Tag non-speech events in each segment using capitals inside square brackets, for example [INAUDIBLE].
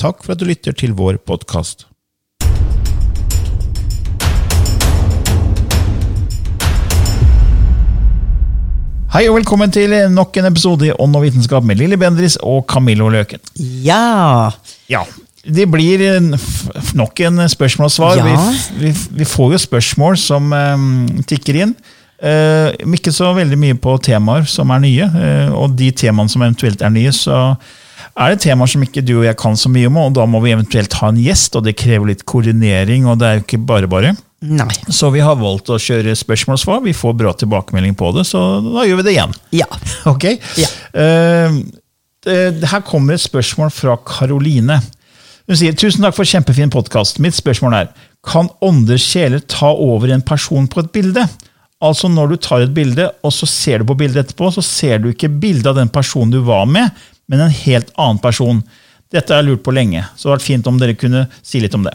Takk for at du lytter til vår podkast. Hei og velkommen til nok en episode i Ånd og vitenskap med Lilly Bendris og Camillo Løken. Ja. Ja, det blir nok en spørsmål og svar. Ja. Vi, vi, vi får jo spørsmål som um, tikker inn. Uh, ikke så veldig mye på temaer som er nye. Uh, og de temaene som eventuelt er nye, så er det temaer som ikke du og jeg kan så mye om. Og da må vi eventuelt ha en gjest, og det krever litt koordinering. og det er jo ikke bare bare. Nei. Så vi har valgt å kjøre spørsmål og svar. Vi får bra tilbakemelding på det, så da gjør vi det igjen. Ja. [LAUGHS] Ok? Ja. Uh, det, her kommer et spørsmål fra Karoline. Hun sier tusen takk for kjempefin podkast. Mitt spørsmål er kan ånders sjeler ta over en person på et bilde? Altså Når du tar et bilde, og så ser du på bildet etterpå, så ser du ikke bildet av den personen du var med, men en helt annen person. Dette har jeg lurt på lenge, så det hadde vært fint om dere kunne si litt om det.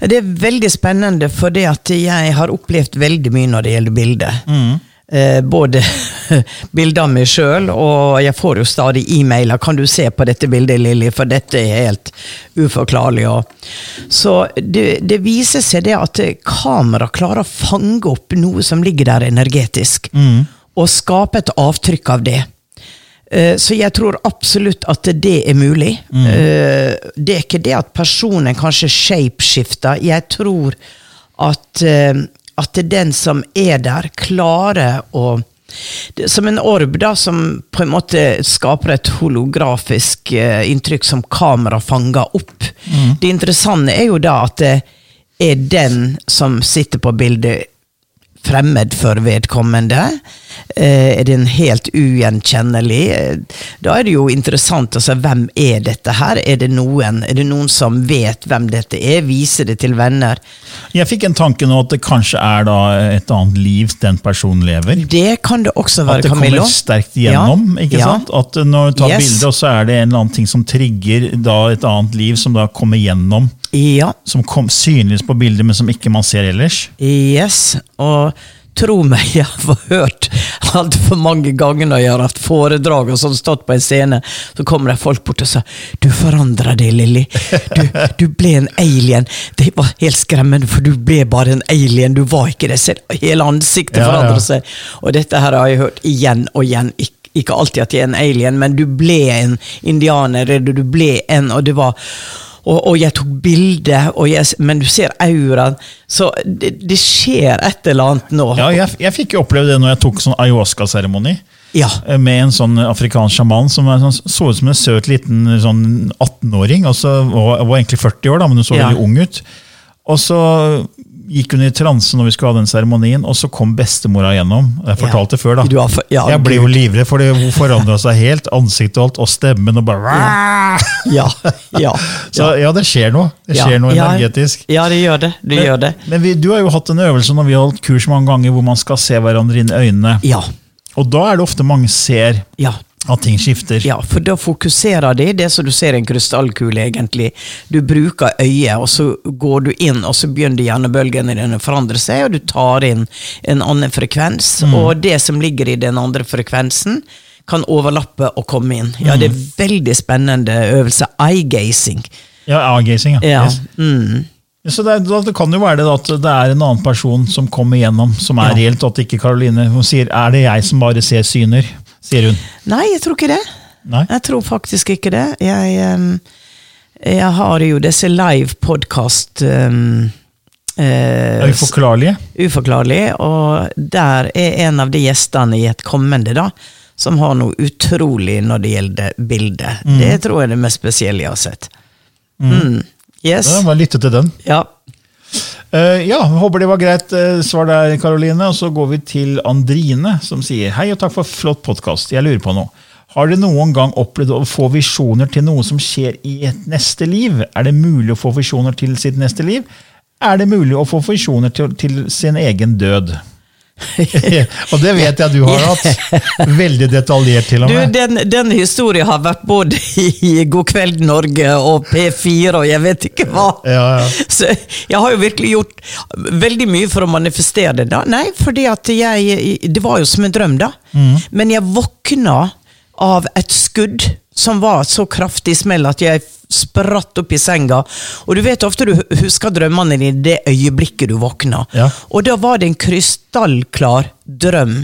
Det er veldig spennende, for jeg har opplevd veldig mye når det gjelder bilder. Eh, både [LAUGHS] bilder av meg sjøl, og jeg får jo stadig e-mailer. 'Kan du se på dette bildet, Lilly, for dette er helt uforklarlig'. Og. Så det, det viser seg det at kamera klarer å fange opp noe som ligger der energetisk, og skape et avtrykk av det. Eh, Så jeg tror absolutt at det er mulig. Mm. Det er ikke det at personen kanskje shapeshifter. Jeg tror at, eh, at det den som er der, klarer å Som en orb da, som på en måte skaper et holografisk eh, inntrykk som kamera fanger opp. Det interessante er jo da at det er den som sitter på bildet, fremmed for vedkommende? Eh, er den helt ugjenkjennelig? Eh, Da er det jo interessant å se hvem er dette her? Er det noen Er det noen som vet hvem dette er? Viser det til venner? Jeg fikk en tanke nå at det kanskje er da et annet liv den personen lever. Det kan det også være, Camillo. At det Camillo. kommer sterkt gjennom. Ja, ikke ja. sant? At når du tar Yes. bilde, og så er det en eller annen ting som trigger da et annet liv, som da kommer gjennom. Ja. Som kom, synligvis på bildet, men som ikke man ser ellers. Yes, og tro meg, [LAUGHS] jeg har hørt altfor mange ganger når jeg har hatt foredrag og sånn stått på en scene, så kommer det folk bort og sier 'Du forandra deg, Lilly. Du, du ble en alien.' Det var helt skremmende, for du ble bare en alien. Du var ikke det. selv. hele ansiktet Ja, forandra seg. Og dette her har jeg hørt igjen og igjen. Ik ikke alltid at jeg er en alien, men du ble en indianer, eller du ble en, og det var og, og jeg tok bilde, men du ser auraen. Så det, det skjer et eller annet nå. Ja, jeg, jeg fikk jo oppleve det når jeg tok sånn ayahuasca-seremoni. Ja. eh, Med en sånn afrikansk sjaman som sånn, så ut som en søt liten sånn 18-åring. og så var, var egentlig 40 år, da, men hun så Ja. veldig ung ut. Og så gikk hun i transe når vi skulle ha den seremonien, og så kom bestemora gjennom. Jeg fortalte det før, da. For- ja, jeg ble jo livredd, for det [LAUGHS] forandra seg helt. Ansiktet og alt, og stemmen og bare Ja, ja. [LAUGHS] Så ja, det skjer noe. Det ja. skjer noe energetisk. Ja, det gjør det. Det Men, gjør det. men vi, du har jo hatt en øvelse når vi har holdt kurs mange ganger hvor man skal se hverandre inn i øynene. Ja. Og da er det ofte mange ser Ja. At ting skifter. Ja, for da fokuserer de, det som du ser i en krystallkule, egentlig. Du bruker øyet, og så går du inn, og så begynner hjernebølgene dine å forandre seg, og du tar inn en annen frekvens, og det som ligger i den andre frekvensen, kan overlappe og komme inn. Ja, det er veldig spennende øvelse. Eye-gazing. Ja, eye-gazing, ja. Ja. Yes. Mm. Så det, det kan jo være det at det er en annen person som kommer igjennom, som er Ja. reelt, og at ikke Karoline sier 'er det jeg som bare ser syner', sier hun. Nei, jeg tror ikke det. Nei? Jeg tror faktisk ikke det. Jeg, jeg har jo disse live podkast um, uh, Uforklarlige. Uforklarlige. Og der er en av de gjestene i et kommende, da, som har noe utrolig når det gjelder bildet. Det tror jeg er det mest spesielle jeg har sett. Mm. Yes. Da Bare lytte til den. Ja. Eh, ja, håper det var greit eh, svar der, Karoline. Og så går vi til Andrine, som sier hei og takk for flott podkast. Jeg lurer på noe. Har dere noen gang opplevd å få visjoner til noe som skjer i et neste liv? Er det mulig å få visjoner til sitt neste liv? Er det mulig å få visjoner til, til sin egen død? Og det vet jeg du har hatt. Veldig detaljert, til og Du, med. den, den historien har vært både i God kveld Norge og P4 og jeg vet ikke hva. Ja, ja. Så jeg har jo virkelig gjort veldig mye for å manifestere det. da. Nei, fordi at jeg Det var jo som en drøm, da. Men jeg våkna av et skudd som var så kraftig smell at jeg spratt opp i senga. Og du vet ofte du husker drømmene dine det øyeblikket du våkner. Ja. Og da var det en krystallklar drøm.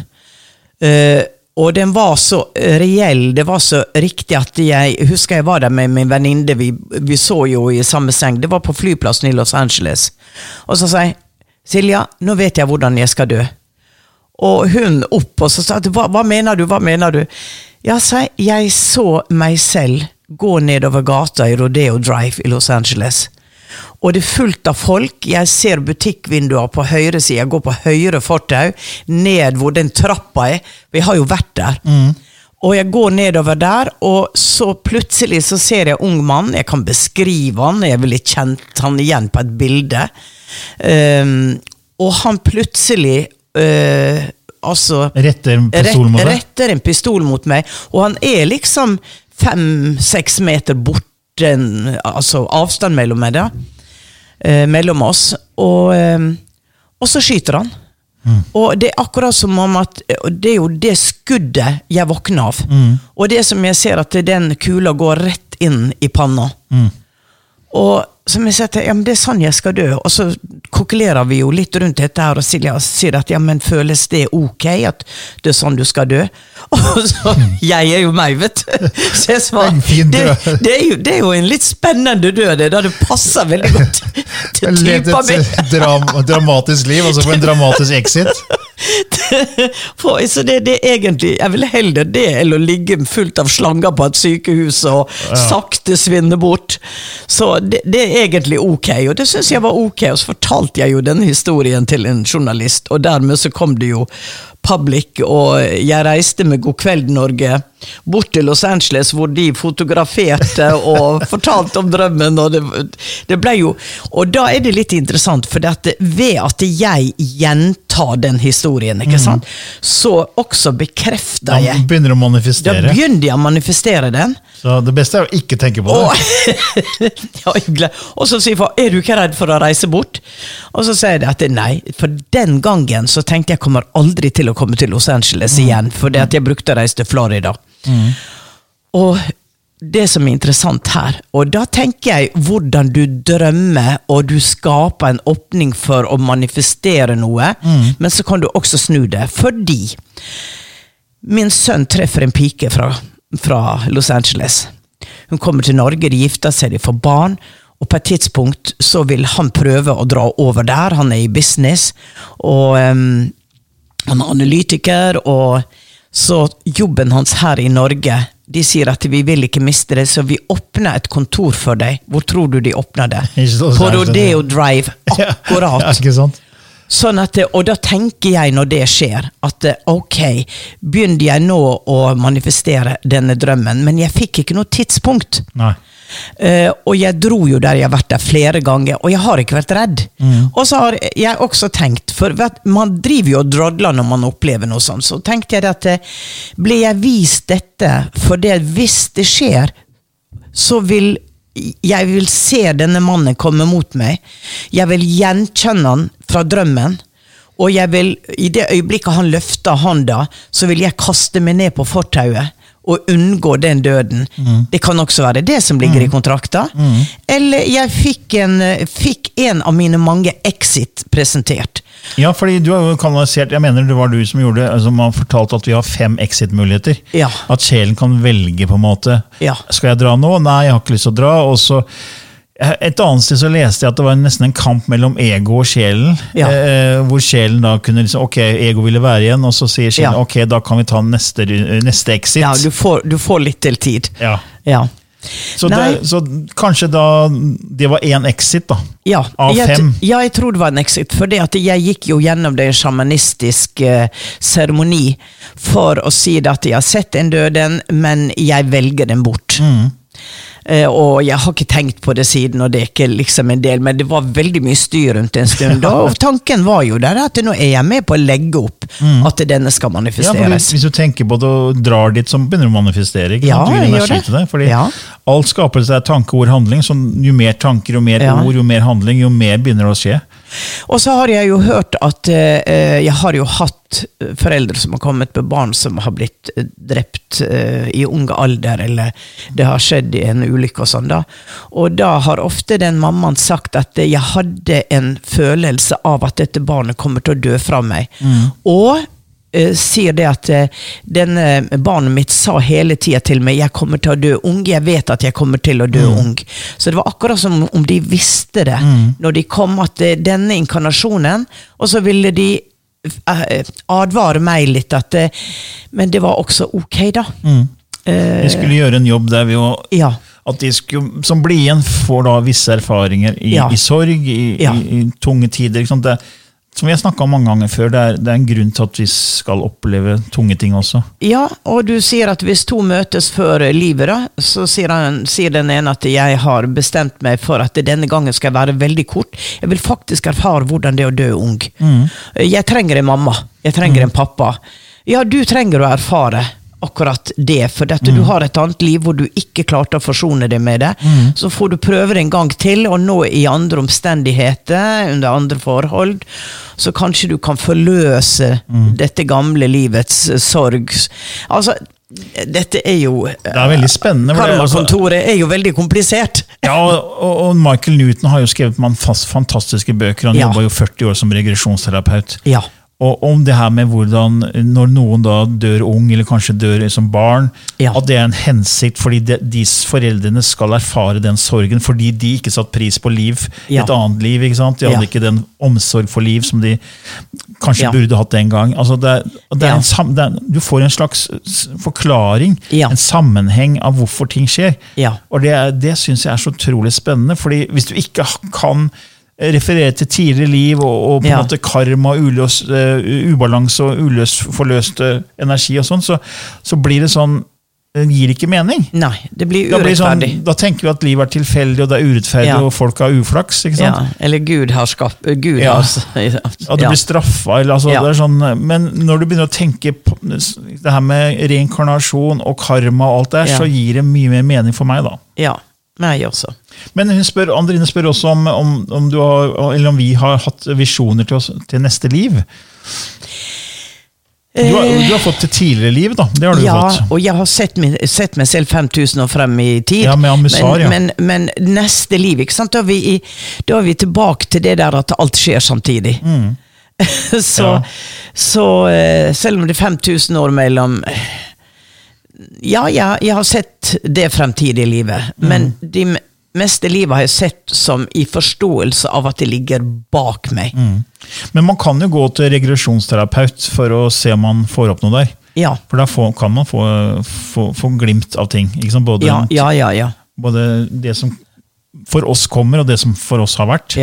Uh, og den var så reell, det var så riktig at jeg husker jeg var der med min venninne, vi, vi så jo i samme seng. Det var på flyplassen i Los Angeles. Og så sa jeg Silja, nå vet jeg hvordan jeg skal dø. Og hun opp og så sa hva, hva mener du, hva mener du? Ja, sa jeg, jeg så meg selv gå nedover gata i Rodeo Drive i Los Angeles. Og det er fullt av folk. Jeg ser butikkvinduer på høyre side. Jeg går på høyre fortau, ned hvor den trappa er. Vi har jo vært der. Og jeg går nedover der, og så plutselig så ser jeg ung mann. Jeg kan beskrive han, jeg ville kjent han igjen på et bilde. Um, og han plutselig eh, Altså Retter en pistol mot rett- retter en pistol mot meg, og han er liksom fem-seks meter borte, altså avstand mellom meg, da. Eh, mellom oss. Og, eh, og så skyter han. Og det er akkurat som om at Det er jo det skuddet jeg våkner av. Og det som jeg ser at den kula går rett inn i panna. Og som jeg sier ja, men det er sånn jeg skal dø. Og så kokulerer vi jo litt rundt dette her, og sier at ja, men føles det ok at det er sånn du skal dø? [LAUGHS] Og så, jeg er jo meg, vet du. Så jeg svarer, det, det, er jo, det er jo en litt spennende død, det, da det passer veldig godt [LAUGHS] til typa mi. et dram, dramatisk liv, og så få en dramatisk exit. [LAUGHS] Så det, det er egentlig Jeg vil heller det enn å ligge fullt av slanger på et sykehus og sakte svinne bort. Så det, det er egentlig ok, og det syns jeg var ok. Og så fortalte jeg jo denne historien til en journalist, og dermed så kom det jo public, og jeg reiste med God kveld Norge bort til Los Angeles, hvor de fotograferte [LAUGHS] og fortalte om drømmen. Og det, det ble jo Og da er det litt interessant, for det at ved at jeg gjentar den historien, ikke sant, så også Da bekrefter jeg begynner du å Da begynner jeg å manifestere den. Så det beste er å ikke tenke på det. Og, [LAUGHS] ja, og så sier far er du ikke redd for å reise bort. Og så sier jeg at nei, for den gangen så tenkte jeg kommer aldri til å komme til Los Angeles igjen, fordi at jeg brukte å reise til Florida. Og det som er interessant her, og da tenker jeg hvordan du drømmer og du skaper en åpning for å manifestere noe, men så kan du også snu det, fordi Min sønn treffer en pike fra, fra Los Angeles. Hun kommer til Norge, de gifter seg, de får barn. Og på et tidspunkt så vil han prøve å dra over der. Han er i business, og um, han er analytiker. Og så jobben hans her i Norge De sier at vi vil ikke miste det, så vi åpner et kontor for deg. Hvor tror du de åpner det? På Rodeo Drive. [LAUGHS] Ja, Akkurat. ikke sant? Sånn at, og da tenker jeg når det skjer, at eh, ok, begynner jeg nå å manifestere denne drømmen, men jeg fikk ikke noe tidspunkt. Nei. Eh, og jeg dro jo der jeg har vært der flere ganger, og jeg har ikke vært redd. Og så har jeg også tenkt, for man driver jo og drodler når man opplever noe sånt, så tenkte jeg at blir ble jeg vist dette, for det hvis det skjer, så vil jeg vil se denne mannen komme mot meg. Jeg vil gjenkjenne han fra drømmen. Og jeg vil, i det øyeblikket han løfter handa, så vil jeg kaste meg ned på fortauet og unngå den døden. Det kan også være det som ligger i kontrakta. Eller jeg fikk en, fikk en av mine mange exit presentert. Ja, fordi du har jo kanalisert Jeg mener det var du som gjorde det. Altså, man fortalte at vi har fem exit-muligheter. Ja. At sjelen kan velge, på en måte. Ja. Skal jeg dra nå? Nei, jeg har ikke lyst til å dra. Og så et annet sted så leste jeg at det var nesten en kamp mellom ego og sjelen. Ja. Eh, hvor sjelen da kunne liksom Ok, ego ville være igjen, og så sier sjelen Ja. ok, da kan vi ta neste, neste exit. Ja, du får, du får litt til tid. Ja. Ja. Så, det, så kanskje da Det var én exit, da. Ja, Av jeg, fem? Ja, jeg tror det var en exit. For jeg gikk jo gjennom det sjamanistisk eh, seremoni for å si at jeg har sett en døden, men jeg velger den bort. Mm. Eh, og jeg har ikke tenkt på det siden, og det er ikke liksom en del, men det var veldig mye styr rundt en stund. [LAUGHS] Og tanken var jo der at nå er jeg med på å legge opp at denne skal manifesteres. Ja, hvis du tenker på det og drar dit, så begynner du å manifestere. Ikke Ja. Du gir energi det. til det. Fordi Ja. alt skapelse er tanke, ord, handling. Så jo mer tanker, jo mer Ja. ord, jo mer handling, jo mer begynner det å skje. Og så har jeg jo hørt at eh, jeg har jo hatt foreldre som har kommet med barn som har blitt eh, drept eh, i ung alder, eller det har skjedd i en ulykke og sånn, da. Og da har ofte den mammaen sagt at eh, jeg hadde en følelse av at dette barnet kommer til å dø fra meg. Og eh, sier det at eh, denne barnet mitt sa hele tida til meg 'jeg kommer til å dø ung', 'jeg vet at jeg kommer til å dø ung'. Så det var akkurat som om de visste det når de kom, at eh, denne inkarnasjonen Og så ville de eh, advare meg litt at eh, Men det var også ok, da. Eh, Vi skulle gjøre en jobb der vi jo ja. at de skulle, som blir igjen, får da visse erfaringer i, Ja. i sorg, i, Ja. i, i tunge tider. Ikke sant? Det, som vi har snakka om mange ganger før, det er, det er en grunn til at vi skal oppleve tunge ting også. Ja, og du sier at hvis to møtes før livet, da, så sier, han, sier den ene at jeg har bestemt meg for at denne gangen skal jeg være veldig kort. Jeg vil faktisk erfare hvordan det er å dø ung. Jeg trenger en mamma. Jeg trenger en pappa. Ja, du trenger å erfare akkurat det, for at du har et annet liv hvor du ikke klarte å forsone deg med det. Så får du prøve det en gang til, og nå i andre omstendigheter, under andre forhold, så kanskje du kan forløse dette gamle livets sorg. Altså, dette er jo Det er veldig spennende. for altså- Karmakontoret er jo veldig komplisert. Ja, og, og Michael Newton har jo skrevet man fast, fantastiske bøker. Han Ja. jobba jo 40 år som regresjonsterapeut. Ja. Og om det her med hvordan når noen da dør ung, eller kanskje dør som barn, Ja. at det er en hensikt fordi de, de foreldrene skal erfare den sorgen, fordi de ikke satt pris på liv, Ja. et annet liv. ikke sant? De hadde Ja. ikke den omsorg for liv som de kanskje burde hatt den gang. Altså det, det en det er, du får en slags forklaring, en sammenheng av hvorfor ting skjer. Og det, det syns jeg er så utrolig spennende, fordi hvis du ikke kan referere til tidligere liv og, og på en Ja. måte karma, uløs, uh, ubalanse og uløs, forløst eh, energi og sånn, så, så blir det sånn Det gir ikke mening. Nei, det blir Da, blir urettferdig. sånn, da tenker vi at livet er tilfeldig, og det er urettferdig, Ja. og folk har uflaks. ikke ja, sant? eller Gud har skapt Gud Ja. har At [LAUGHS] du blir straffa. Altså, Ja. sånn, men når du begynner å tenke på det her med reinkarnasjon og karma, og alt det Ja. så gir det mye mer mening for meg. da. ja. Meg også. Men hun spør, Andrine spør også om, om, om, du har, eller om vi har hatt visjoner til, oss, til neste liv. Du har, du har fått til tidligere liv, da. Det har du. Ja, fått. og jeg har sett, min, sett meg selv 5000 år frem i tid. Ja, med Ammusar, ja. men, men, neste liv, ikke sant? Da er, vi, i- da er vi tilbake til det der at alt skjer samtidig. [LAUGHS] så, Mm. Ja. så eh, selv om det er 5000 år mellom Ja, jeg, jeg har sett det fremtidige livet, Mm. men de meste livet har jeg sett som i forståelse av at det ligger bak meg. Mm. Men man kan jo gå til regresjonsterapeut for å se om man får opp noe der. Ja. For da får, kan man få, få, få glimt av ting. Både, Ja, ja, ja. ja. både det som for oss kommer, og det som for oss har vært.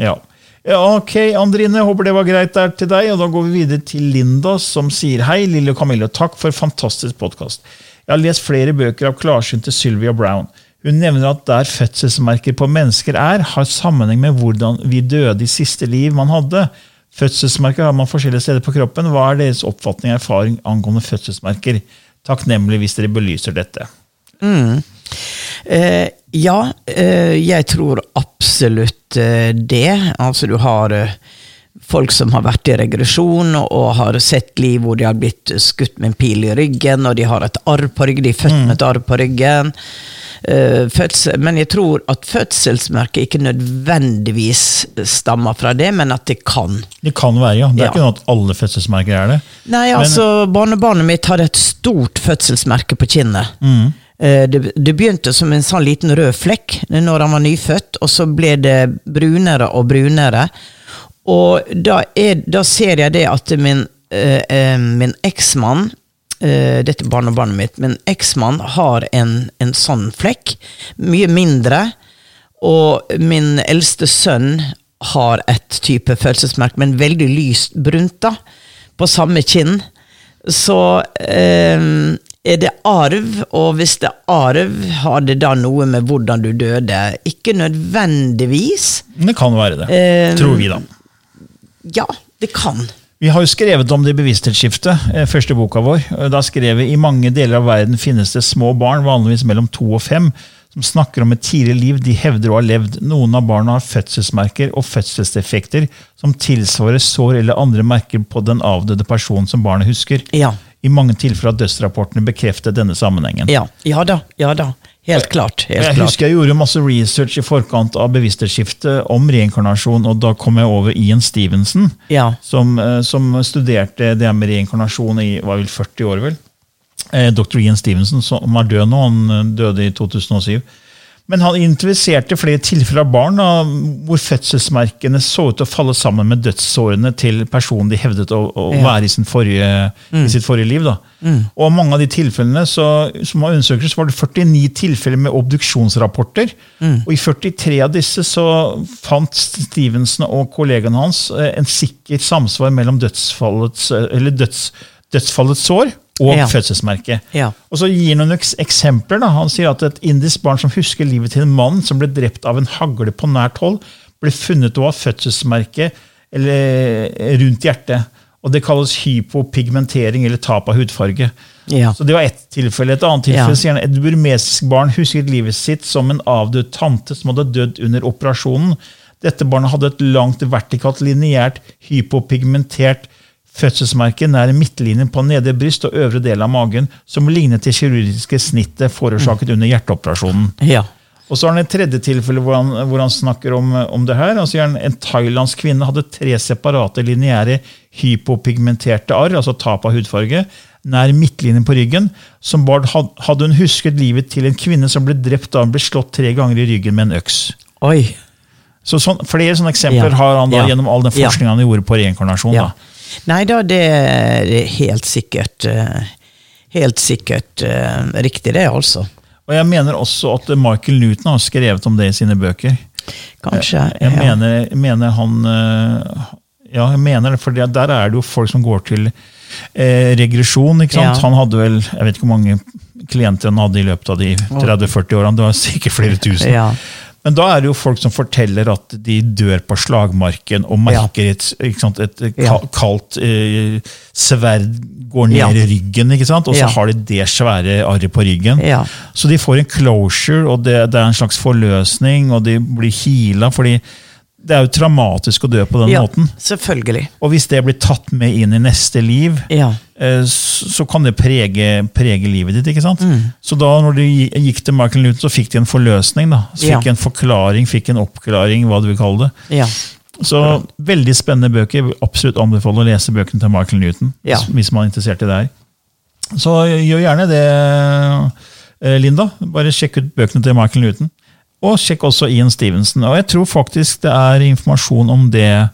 ja. Ja. ok, Andrine, håper det var greit der til deg. Og da går vi videre til Linda, som sier hei, Lille og Camille, takk for fantastisk podkast. Jeg har lest flere bøker av klarsynte Sylvia Brown. Hun nevner at der fødselsmerker på mennesker er, har sammenheng med hvordan vi døde i siste liv man hadde. Fødselsmerker har man forskjellige steder på kroppen. Hva er deres oppfatning og erfaring angående fødselsmerker? Takknemlig hvis dere belyser dette. Eh, ja, eh, jeg tror absolutt eh, det. Altså, du har eh, folk som har vært i regresjon og har sett liv hvor de har blitt skutt med en pil i ryggen, og de har et arr på ryggen, de er født med et arr på ryggen. Eh, fødsel, men jeg tror at fødselsmerket ikke nødvendigvis stammer fra det, men at det kan. Det kan være, ja. Det er Ja. ikke noe at alle fødselsmerker er det. Nei, altså, barnebarnet mitt har et stort fødselsmerke på kinnet. Eh, Det, det begynte som en sånn liten rød flekk når han var nyfødt, og så ble det brunere og brunere. Og da, er, da ser jeg det at min, eh, eh, min eksmann eh, Dette er barnebarnet mitt. Min eksmann har en, en sånn flekk. Mye mindre. Og min eldste sønn har et type følelsesmerke, men veldig lyst brunt, da. På samme kinn. Så eh, er det arv, og hvis det er arv, har det da noe med hvordan du døde? Ikke nødvendigvis. Det kan være det, Eh, tror vi, da. Ja, det kan. Vi har jo skrevet om det bevissthetsskiftet, eh, første boka vår. Da skrev vi i mange deler av verden finnes det små barn, vanligvis mellom to og fem, som snakker om et tidligere liv de hevder å ha levd. Noen av barna har fødselsmerker og fødselseffekter som tilsvarer sår eller andre merker på den avdøde personen som barnet husker. Ja. I mange tilfeller at dødsrapportene bekreftet denne sammenhengen. Ja, ja da. Ja da. Helt klart. Helt Jeg klart. husker jeg gjorde masse research i forkant av bevissthetsskiftet om reinkarnasjon, og da kom jeg over Ian Stevenson, Ja. som, eh, som studerte det med reinkarnasjon i var vel 40 år. vel. Eh, Dr. Ian Stevenson, som er død nå, han eh, døde i 2007. Men han identifiserte flere tilfeller av barn da, hvor fødselsmerkene så ut til å falle sammen med dødssårene til personen de hevdet å, å Ja. være i, sin forrige, i sitt forrige liv. Da. Og mange av de tilfellene så, som var undersøkelser, så var det 49 tilfeller med obduksjonsrapporter. Og i 43 av disse så fant Stevenson og kollegaene hans eh, en sikker samsvar mellom dødsfallets, eh, eller døds, dødsfallets sår og Ja. fødselsmerket. Ja. Og så gir han noen eksempler. Da. Han sier at et indisk barn som husker livet til en mann som ble drept av en hagle på nært hold, ble funnet å ha fødselsmerke eller, rundt hjertet. Og Det kalles hypopigmentering eller tap av hudfarge. Ja. Så Det var ett tilfelle. Et annet tilfelle sier han et burmesisk barn husket livet sitt som en avdød tante som hadde dødd under operasjonen. Dette barnet hadde et langt vertikalt, lineært, hypopigmentert fødselsmerke nær midtlinjen på nedre bryst og øvre del av magen, som lignet det kirurgiske snittet forårsaket under hjerteoperasjonen. Ja. Og så har han et tredje tilfelle hvor han, hvor han snakker om, om det her. Altså, sier En thailandsk kvinne hadde tre separate lineære hypopigmenterte arr, altså tap av hudfarge, nær midtlinjen på ryggen. Som barn hadde hun husket livet til en kvinne som ble drept da hun ble slått tre ganger i ryggen med en øks. Oi. Så sånn, Flere sånne eksempler Ja. har han da Ja. gjennom all den Ja. han gjorde på reinkarnasjon. Da. Nei da, det, er helt sikkert eh, Helt sikkert eh, riktig, det, altså. Og Jeg mener også at Michael Newton har skrevet om det i sine bøker. Kanskje. Jeg ja. mener, jeg mener han Ja, jeg mener det, for der er det jo folk som går til eh, regresjon. ikke sant? Ja. Han hadde vel Jeg vet ikke hvor mange klienter han hadde i løpet av de 30-40 årene. Det var sikkert flere tusen. Ja. Men da er det jo folk som forteller at de dør på slagmarken og merker et, ikke sant, et Ja. kaldt eh, sverd går ned Ja. i ryggen, og så Ja. har de det svære arret på ryggen. Ja. Så de får en closure, og det, det er en slags forløsning, og de blir heala. fordi det er jo traumatisk å dø på den ja, måten. selvfølgelig. Og hvis det blir tatt med inn i neste liv, Ja. Så så kan det prege, prege livet ditt. ikke sant? Mm. Så da når de gikk til Michael Newton, så fikk de en forløsning. da. Så Ja. Fikk en forklaring, fikk en oppklaring, hva du vil kalle det. Ja. Så veldig spennende bøker. Absolutt anbefale å lese bøkene til Michael Newton. Ja. hvis- Hvis man er interessert i det her. Så gjør gjerne det, eh, Linda. Bare sjekk ut bøkene til Michael Newton. Og sjekk også Ian Stevenson. Og jeg tror faktisk det er informasjon om det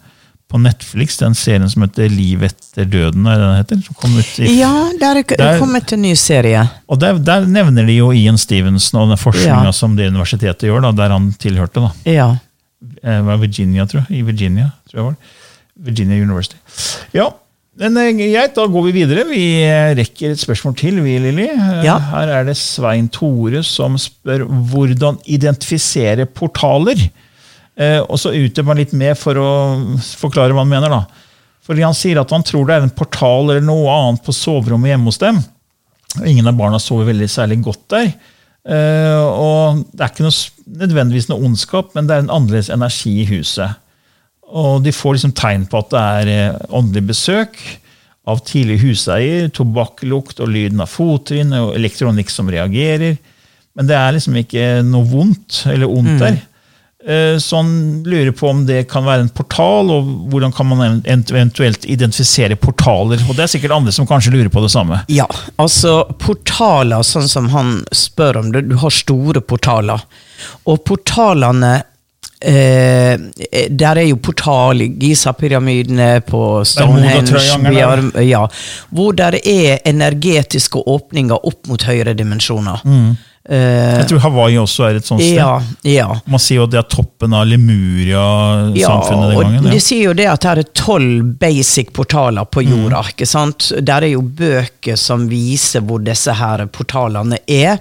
på Netflix, den serien som heter Liv etter døden. er det den heter? Som kom ut i ja, der er kommet en ny serie. og der, der nevner de jo Ian Stevenson og den forskninga Ja. som det universitetet gjør, da, der han tilhørte. da. Ja. Eh, var Virginia, tror jeg. I Virginia, tror jeg var det. Virginia University. Ja, Men eh, greit, da går vi videre. Vi eh, rekker et spørsmål til, vi, Lilly. Ja. Her er det Svein Tore som spør hvordan identifisere portaler. Eh, og så utdyper han litt mer for å forklare hva han mener. da. Fordi Han sier at han tror det er en portal eller noe annet på soverommet hjemme hos dem. Og Ingen av barna sover veldig særlig godt der. Eh, og Det er ikke noe, nødvendigvis noe ondskap, men det er en annerledes energi i huset. Og de får liksom tegn på at det er eh, åndelig besøk av tidlig huseier, tobakklukt og lyden av fottrinn og elektronikk som reagerer. Men det er liksom ikke noe vondt eller ondt der. Eh, Så han lurer på om det kan være en portal, og hvordan kan man eventuelt identifisere portaler. Og det er sikkert andre som kanskje lurer på det samme. Ja, altså portaler, sånn som han spør om det. Du har store portaler. Og portalene eh, Der er jo portal i Giza-pyramidene, på Stonehenge ja, Hvor der er energetiske åpninger opp mot høyere dimensjoner. Eh, Jeg tror Hawaii også er et sånt sted. ja, ja. Man sier jo at det er toppen av Lemuria-samfunnet den og Ja. De sier jo det at det er tolv basic portaler på jorda. ikke sant? Der er jo bøker som viser hvor disse her portalene er.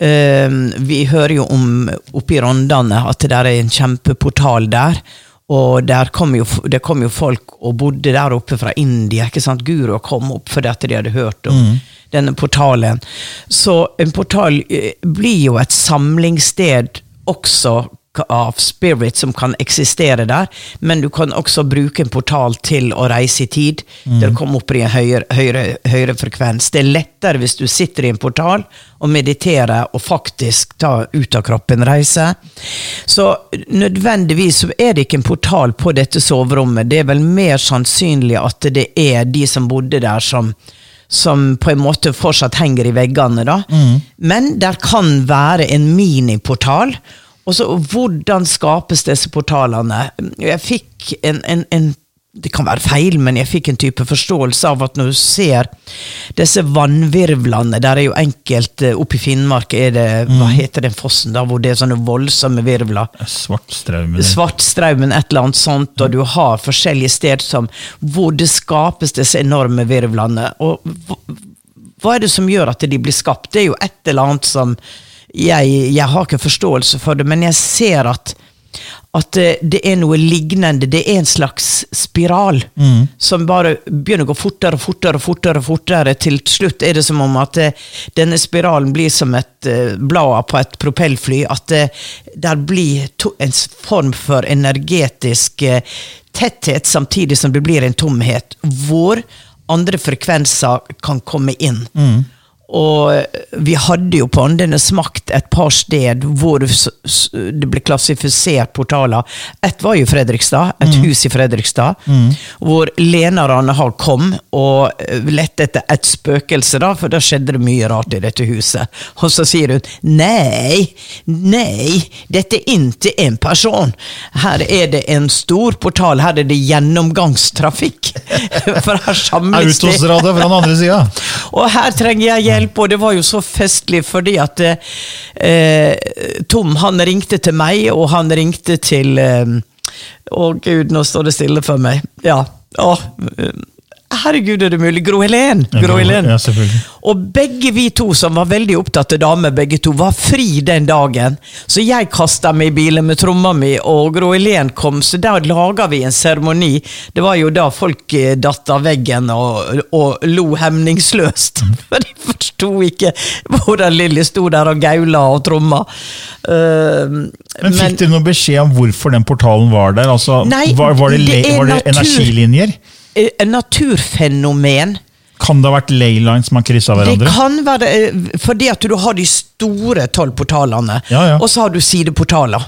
Ehm, vi hører jo om oppe i Rondane at det der er en kjempeportal der. Og kom jo, det kom jo folk og bodde der oppe fra India. ikke sant? Guru kom opp fordi at de hadde hørt om denne portalen. Så en portal eh, blir jo et samlingssted også av spirit som kan eksistere der, men du kan også bruke en portal til å reise i tid. Til å komme opp i en høyere, høyere, høyere frekvens. Det er lettere hvis du sitter i en portal og mediterer og faktisk tar ut av kroppen reise. Så nødvendigvis så er det ikke en portal på dette soverommet. Det er vel mer sannsynlig at det er de som bodde der, som som på en måte fortsatt henger i veggene. da. Men der kan være en miniportal. Og så hvordan skapes disse portalene? Jeg fikk en, en, en det kan være feil, men jeg fikk en type forståelse av at når du ser disse vannvirvlene Der er jo enkelt Oppe i Finnmark er det Hva heter den fossen da, hvor det er sånne voldsomme virvler? Svartstraumen. Svartstraumen, et eller annet sånt, og du har forskjellige steder som, hvor det skapes disse enorme virvlene. Og hva, hva er det som gjør at de blir skapt? Det er jo et eller annet som jeg, jeg har ikke forståelse for det, men jeg ser at at det, det er noe lignende. Det er en slags spiral som bare begynner å gå fortere og fortere. og fortere og fortere. Til slutt er det som om at eh, denne spiralen blir som et eh, blad på et propellfly. At det der blir to, en form for energetisk eh, tetthet, samtidig som det blir en tomhet. Hvor andre frekvenser kan komme inn. Og eh, vi hadde jo på Åndenes smakt et par sted hvor det ble klassifisert portaler. Et var jo Fredrikstad, et hus i Fredrikstad, hvor Lena har kom og eh, lette etter et spøkelse, da, for da skjedde det mye rart i dette huset. Og så sier hun nei, nei, dette er ikke en person. Her er det en stor portal, her er det gjennomgangstrafikk. [LAUGHS] For her samles det Autostrada fra den andre sida. [LAUGHS] og her trenger jeg hjelp, og det var jo så festlig fordi at eh, Tom han ringte til meg, og han ringte til eh, Å gud, nå står det stille for meg. Ja. Å, eh, herregud, er det mulig? Gro Helen! Gro Helen. ja. Og begge vi to, som var veldig opptatt av damer, begge to, var fri den dagen. Så jeg kasta meg i bilen med tromma mi, og Gro Helen kom, så da laga vi en seremoni. Det var jo da folk eh, datt av veggen og, og lo hemningsløst. [LAUGHS] For de forsto ikke hvordan Lilly sto der og gaula og tromma. Uh, Men fikk dere noen beskjed om hvorfor den portalen var der? Altså, Nei, var, var det, det var det energilinjer? Eh, naturfenomen Kan det ha vært leyline som har kryssa Det hverandre? kan være eh, fordi at du har de store tolvportalene, Ja, ja. og så har du sideportaler.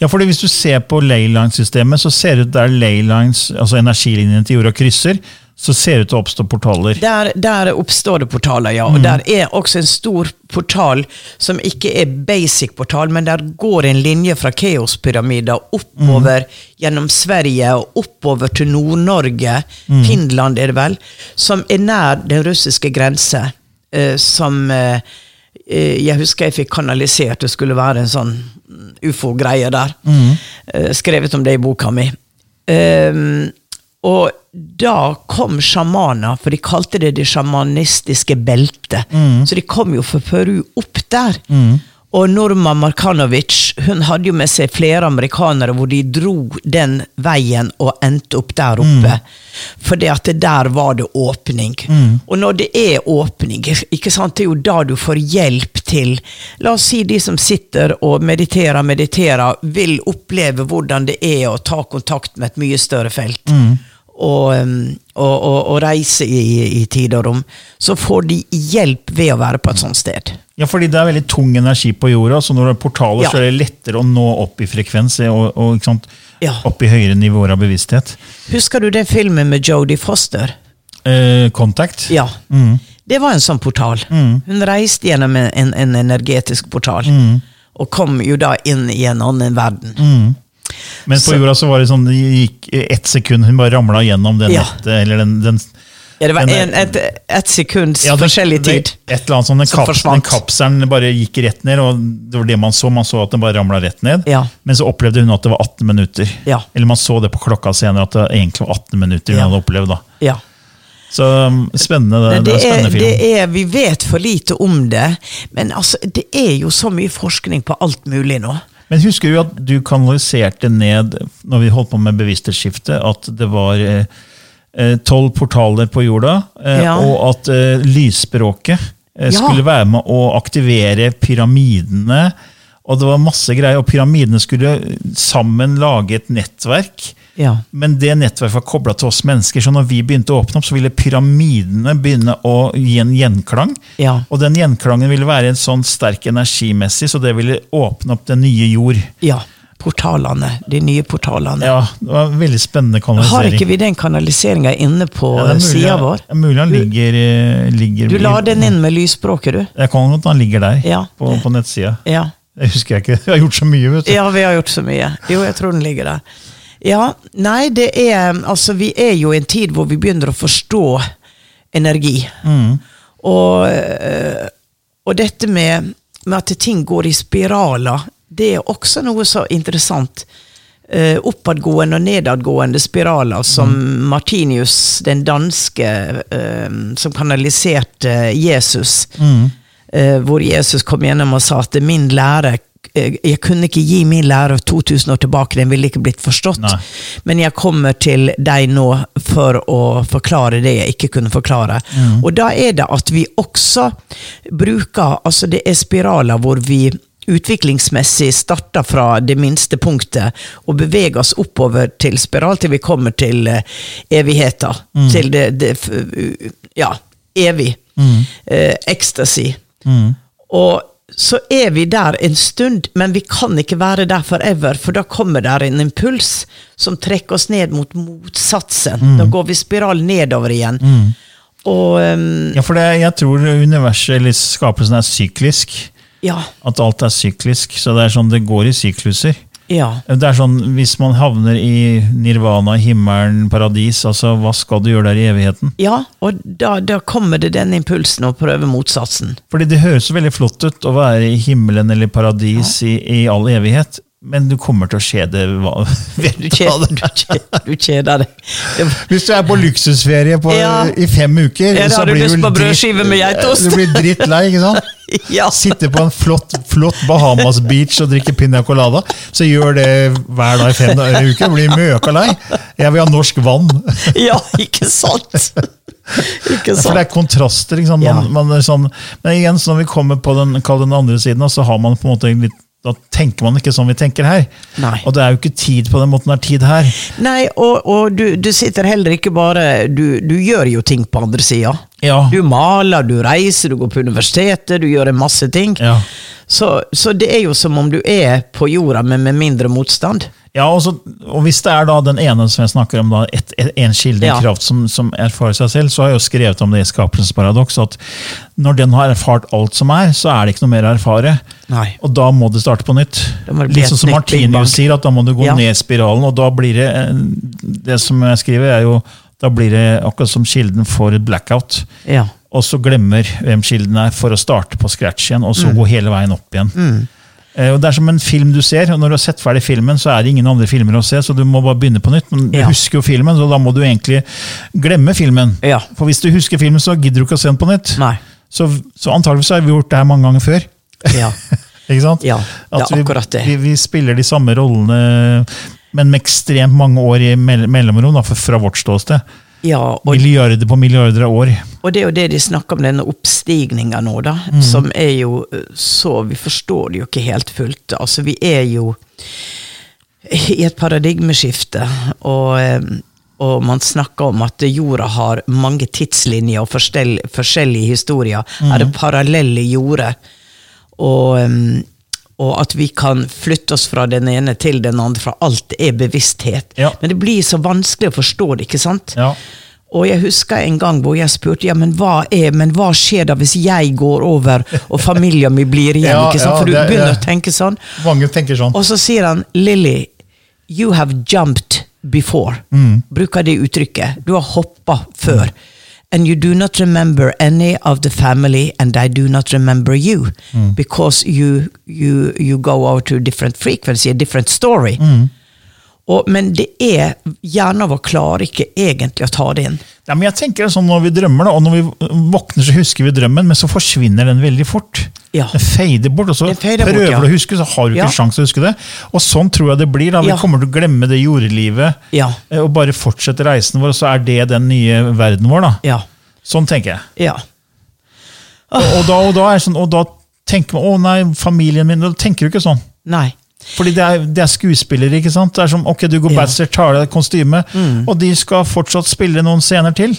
Ja, fordi Hvis du ser på leyline-systemet, så ser det ut der leylines, altså energilinjene til jorda krysser, så ser det ut til å oppstå portaler. Der, der oppstår det portaler, ja. Mm. Og der er også en stor portal som ikke er basic portal, men der går en linje fra Keospyramida oppover Mm. gjennom Sverige og oppover til Nord-Norge, Mm. Finland er det vel, som er nær den russiske grense. Uh, som eh, jeg husker jeg fikk kanalisert, det skulle være en sånn ufo-greie der. Mm. Skrevet om det i boka mi. Um, Og da kom sjamaner, for de kalte det det sjamanistiske beltet. Så de kom jo fra Peru opp der. Og Norma Markanovic hun hadde jo med seg flere amerikanere hvor de dro den veien og endte opp der oppe. Fordi at det der var det åpning. Og når det er åpning, ikke sant, det er jo da du får hjelp til La oss si de som sitter og mediterer, mediterer, vil oppleve hvordan det er å ta kontakt med et mye større felt. Og, og, og, og reise i, i tid og rom, så får de hjelp ved å være på et sånt sted. Ja, fordi det er veldig tung energi på jorda, så når det er portaler, Ja. så er det lettere å nå opp i frekvens og? Ja. opp i høyere nivåer av bevissthet. Husker du den filmen med Jodie Foster? Eh, Contact. Ja. Det var en sånn portal. Hun reiste gjennom en, en, en energetisk portal. Og kom jo da inn i en annen verden. Men på Så- jorda så var det sånn, det gikk ett sekund, hun bare ramla gjennom det Ja. eller den, den Ja, det var en, et, et sekunds Ja, det- forskjellig det- tid. Et eller annet sånn, den, Som kaps, den kapselen bare gikk rett ned, og det var det man så. Man så at den bare ramla rett ned. Ja. Men så opplevde hun at det var 18 minutter. Ja. Eller man så det på klokka senere, at det egentlig var 18 minutter hun hadde opplevd. da. Ja. Så um, spennende. Det, det, er, spennende film. det er, vi vet for lite om det, men altså, det er jo så mye forskning på alt mulig nå. Men husker du at du kanaliserte ned, når vi holdt på med bevissthetsskiftet, at det var eh, eh, tolv portaler på jorda, eh, Ja. og at lysspråket skulle være med å aktivere pyramidene. Og det var masse greier, og pyramidene skulle sammen lage et nettverk. Ja. Men det nettverket var kobla til oss mennesker, så når vi begynte å åpne opp, så ville pyramidene begynne å gi en gjenklang. Ja. Og den gjenklangen ville være en sånn sterk energimessig, så det ville åpne opp den nye jord. ja. Portalene. De nye portalene. Ja, det var en veldig spennende kanalisering. Har ikke vi den kanaliseringa inne på ja, sida vår? det er mulig han ligger, eh, ligger Du la den inn med lysspråket, du? Jeg kan godt han ligger der, Ja. på, på nettsida. Ja. Jeg husker jeg ikke. [LAUGHS] Vi har gjort så mye, vet du. Ja, vi har gjort så mye. Jo, jeg tror den ligger der. Ja, nei, det er Altså, vi er jo i en tid hvor vi begynner å forstå energi. Og, øh, og dette med, med at ting går i spiraler, det er også noe så interessant. Uh, oppadgående og nedadgående spiraler, som Martinius, den danske, uh, som kanaliserte Jesus. Eh, hvor Jesus kom gjennom og sa at min lære eh, Jeg kunne ikke gi min lære 2000 år tilbake, den ville ikke blitt forstått. Nei. Men jeg kommer til deg nå for å forklare det jeg ikke kunne forklare. Og da er det at vi også bruker Altså, det er spiraler hvor vi utviklingsmessig starter fra det minste punktet og beveger oss oppover til spiral til vi kommer til eh, evigheter. Til det, det Ja, evig. Eh, ecstasy. Og så er vi der en stund, men vi kan ikke være der forever, for da kommer der en impuls som trekker oss ned mot motsatsen. Da går vi spiral nedover igjen. Og um, Ja, for det, jeg tror universet, eller skapelsen, er syklisk. ja, At alt er syklisk. Så det er sånn, det går i sykluser. Ja. Det er sånn, Hvis man havner i nirvana, himmelen, paradis, altså hva skal du gjøre der i evigheten? Ja, og da, da kommer det den impulsen å prøve motsatsen. Fordi det høres veldig flott ut å være i himmelen eller paradis i, i all evighet, men du kommer til å kjede hva [LAUGHS] Du du kjeder, deg. Hvis du er på luksusferie på, Ja. i fem uker, Ja, så har du dritt- med geitost. Du blir drittlei, ikke sant? [LAUGHS] ja. Sitte på en flott, flott Bahamas beach og drikke piña colada. Så gjør det hver dag i fem dager i uka. Blir møka lei. Jeg vil ha norsk vann. [LAUGHS] ja, ikke sant? Ikke For det er kontraster. Sant? Man, man er sånn, men igjen, så når vi kommer på den, den andre siden, så har man på en måte litt da tenker man ikke som vi tenker her. Nei. Og det er jo ikke tid på den måten det er tid her. Nei, og, og du, du sitter heller ikke bare Du, du gjør jo ting på andre sida. Ja. Du maler, du reiser, du går på universitetet, du gjør en masse ting. Ja. Så, så det er jo som om du er på jorda, men med mindre motstand. Ja, og, så, og hvis det er da den ene som jeg snakker om, da, et, et, en kilde Ja. kraft som, som erfarer seg selv, så har jeg jo skrevet om det i Skapelsens paradoks, at når den har erfart alt som er, så er det ikke noe mer å erfare. Nei. Og da må det starte på nytt. Litt sånn som. Martinius sier, at da må du gå Ja. ned spiralen, og da blir det eh, Det som jeg skriver, er jo da blir det akkurat som kilden et blackout. Ja. Og så glemmer hvem kilden er, for å starte på scratch igjen, og så Mm. gå hele veien opp igjen. Eh, Og Det er som en film du ser, og når du har sett ferdig filmen, så er det ingen andre filmer å se, så du må bare begynne på nytt. Men du Ja. husker jo filmen, så da må du egentlig glemme filmen. Ja. For hvis du husker filmen, så gidder du ikke å se den på nytt. Nei. Så, så antageligvis har vi gjort det her mange ganger før. Ja. [LAUGHS] Ikke sant? Ja, det er akkurat det. Vi, vi spiller de samme rollene, men med ekstremt mange år i mell- mellomrom, da, fra vårt ståsted. Ja og, Milliarder på milliarder av år. og det er jo det de snakker om, denne oppstigninga nå, da. Mm. Som er jo så Vi forstår det jo ikke helt fullt. Altså, vi er jo i et paradigmeskifte, og, eh, og man snakker om at jorda har mange tidslinjer og forskjellige historier. Mm. Er det parallelle jorder? Og, eh, og at vi kan flytte oss fra den ene til den andre, for alt er bevissthet. Ja. Men det blir så vanskelig å forstå det, ikke sant? Ja. Og jeg husker en gang hvor jeg spurte ja, men hva er, men hva skjer da hvis jeg går over og familien min blir igjen? [LAUGHS] Ja, ikke sant? For du det- begynner det- å tenke sånn. Mange tenker sånn. Og så sier han Lily, you have jumped before. Mm. Bruker det uttrykket. Du har hoppa før. And you do not remember any of the family, and I do not remember you. Mm. Because you, you, you go over to a different frequency, a different story. Mm. Og, men det er Hjernen vår klarer ikke egentlig å ta det inn. Ja, men jeg tenker det sånn Når vi drømmer, da, og når vi våkner, så husker vi drømmen, men så forsvinner den veldig fort. Ja. Den feider bort, og så prøver bort, ja. du å huske, så har du ikke Ja. sjans til å huske det. Og sånn tror jeg det blir. da. Vi kommer til å glemme det jordelivet Ja. eh, og bare fortsette reisen vår, og så er det den nye verden vår. da. Ja. Sånn tenker jeg. Ja. Og, og, da, og, da sånn, og da tenker man 'å nei, familien min' Da tenker du ikke sånn. Nei. Fordi det er, det er skuespillere, ikke sant? Det er som, ok, Du går Ja. Mm. bachelor, tar deg et mm. og de skal fortsatt spille noen scener til.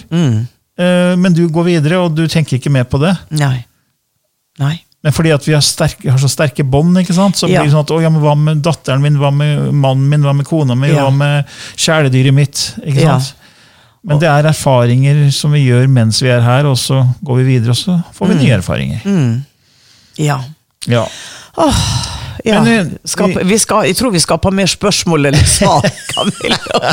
Eh, men du går videre, og du tenker ikke mer på det. Nei. Nei. Men fordi at vi har, sterke, har så sterke bånd, ikke sant? så Ja. blir det sånn at å, ja, men hva med datteren min, hva med mannen min, hva med kona mi, Ja. hva med kjæledyret mitt? ikke sant? Men det er erfaringer som vi gjør mens vi er her, og så går vi videre, og så får vi Mm. nye erfaringer. Ja. Ja. Ja. Men, Skap, Skape, vi skal, jeg tror vi skaper mer spørsmål enn svar, [LAUGHS] Camilla.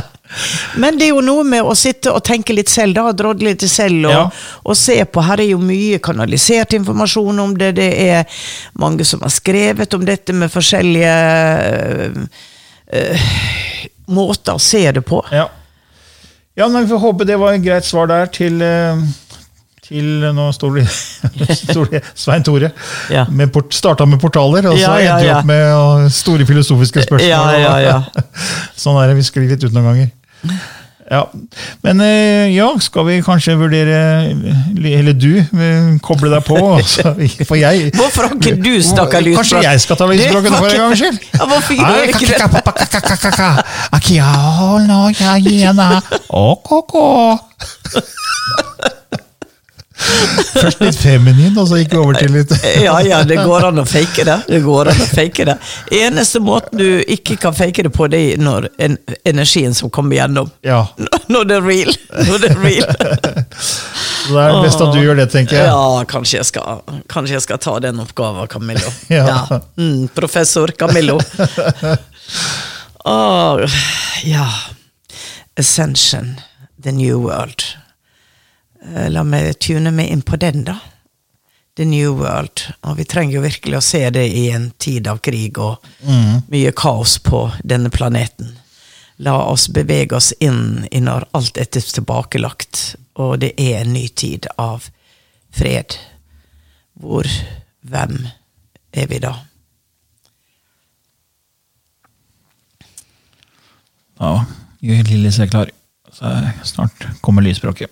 Men det er jo noe med å sitte og tenke litt selv, da, drodle litt selv og, Ja. og se på. Her er jo mye kanalisert informasjon om det. Det er mange som har skrevet om dette med forskjellige øh, øh, måter å se det på. Ja, ja men Vi får håpe det var et greit svar der til, eh, til Nå står det, [LAUGHS] står det Svein Tore. Ja. Med port, starta med portaler, og så Ja, endte vi ja. opp med eh, store filosofiske spørsmål. [LAUGHS] Sånn er det. Vi skriver litt ut noen ganger. Ja, Men eh, ja, skal vi kanskje vurdere Eller du, eh, koble deg på? For jeg Hvorfor har ikke du snakka lysspråk? Kanskje jeg skal ta lysspråket for en gangs skyld? Ja, hvorfor gjør du ikke det? [LAUGHS] Først litt feminin, og så gikk vi over til litt [LAUGHS] Ja, ja, det går an å fake det. Det går an å fake det. Eneste måten du ikke kan fake det på, det er når en, energien som kommer gjennom. Ja. Når det er real. Når det er real. Så det er best at du gjør det, tenker jeg. Ja, kanskje jeg skal, kanskje jeg skal ta den oppgaven, Camillo. [LAUGHS] Ja. Mm, professor Camillo. [LAUGHS] Åh, ja. Ascension, the new world. Eh, La meg tune meg inn på den, da. The New World. Og vi trenger jo virkelig å se det i en tid av krig og mye kaos på denne planeten. La oss bevege oss inn i når alt er tilbakelagt, og det er en ny tid av fred. Hvor Hvem er vi da? Ja, gjør Lille seg klar. Så snart kommer lysspråket.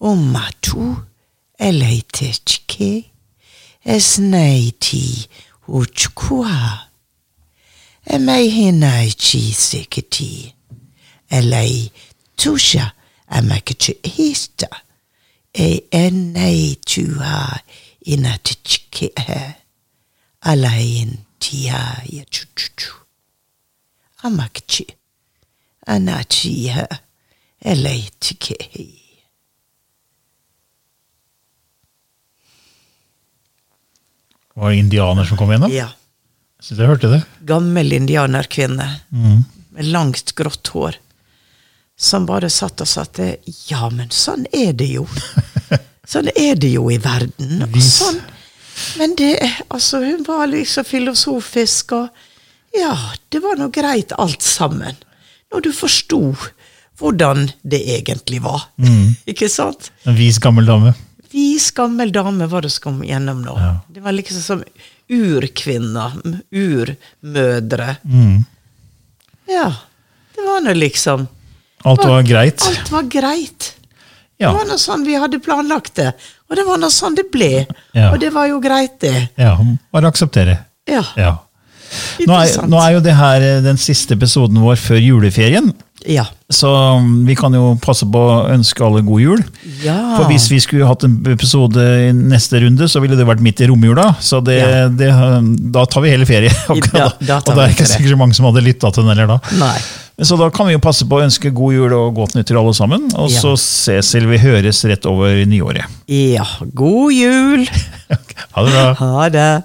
o matu e lei te tike, e snei ti o tukua. E mei he seke ti seketi, e lei tusha a maka tu hista, e e nei tuha ina te tike e, a lei in ti ia tututu. A maka tu, a e lei tike hei. Var det indianer som kom gjennom? Ja. Så jeg hørte det. gammel indianerkvinne med langt, grått hår. Som bare satt og sa at ja, men sånn er det jo. [LAUGHS] Sånn er det jo i verden. Og sånn. Men det Altså, hun var liksom filosofisk, og ja, det var nå greit alt sammen. Når du forsto hvordan det egentlig var. [LAUGHS] Ikke sant? En vis, gammel dame. Vis skammel damer var det som kom gjennom nå. Ja. Det var liksom som urkvinner. Urmødre. Mm. Ja. Det var nå liksom Alt var greit. Alt var greit. Ja. Det var nå sånn vi hadde planlagt det. Og det var nå sånn det ble. Ja. Og det var jo greit, det. ja. Bare akseptere. Ja. Ja. Nå er, nå er jo det her eh, den siste episoden vår før juleferien. Ja. Så um, vi kan jo passe på å ønske alle god jul. Ja. For hvis vi skulle hatt en episode i neste runde, så ville det vært midt i romjula. Så det, Ja. det, um, da tar vi hele ferie. Da- da og det er ikke sikkert mange som hadde lytta til den heller da. Nei. Så da kan vi jo passe på å ønske god jul og godt nytt til alle sammen. Og Ja. så ses eller vi høres rett over nyåret. Ja. God jul! [LAUGHS] Ha det bra. Ha det.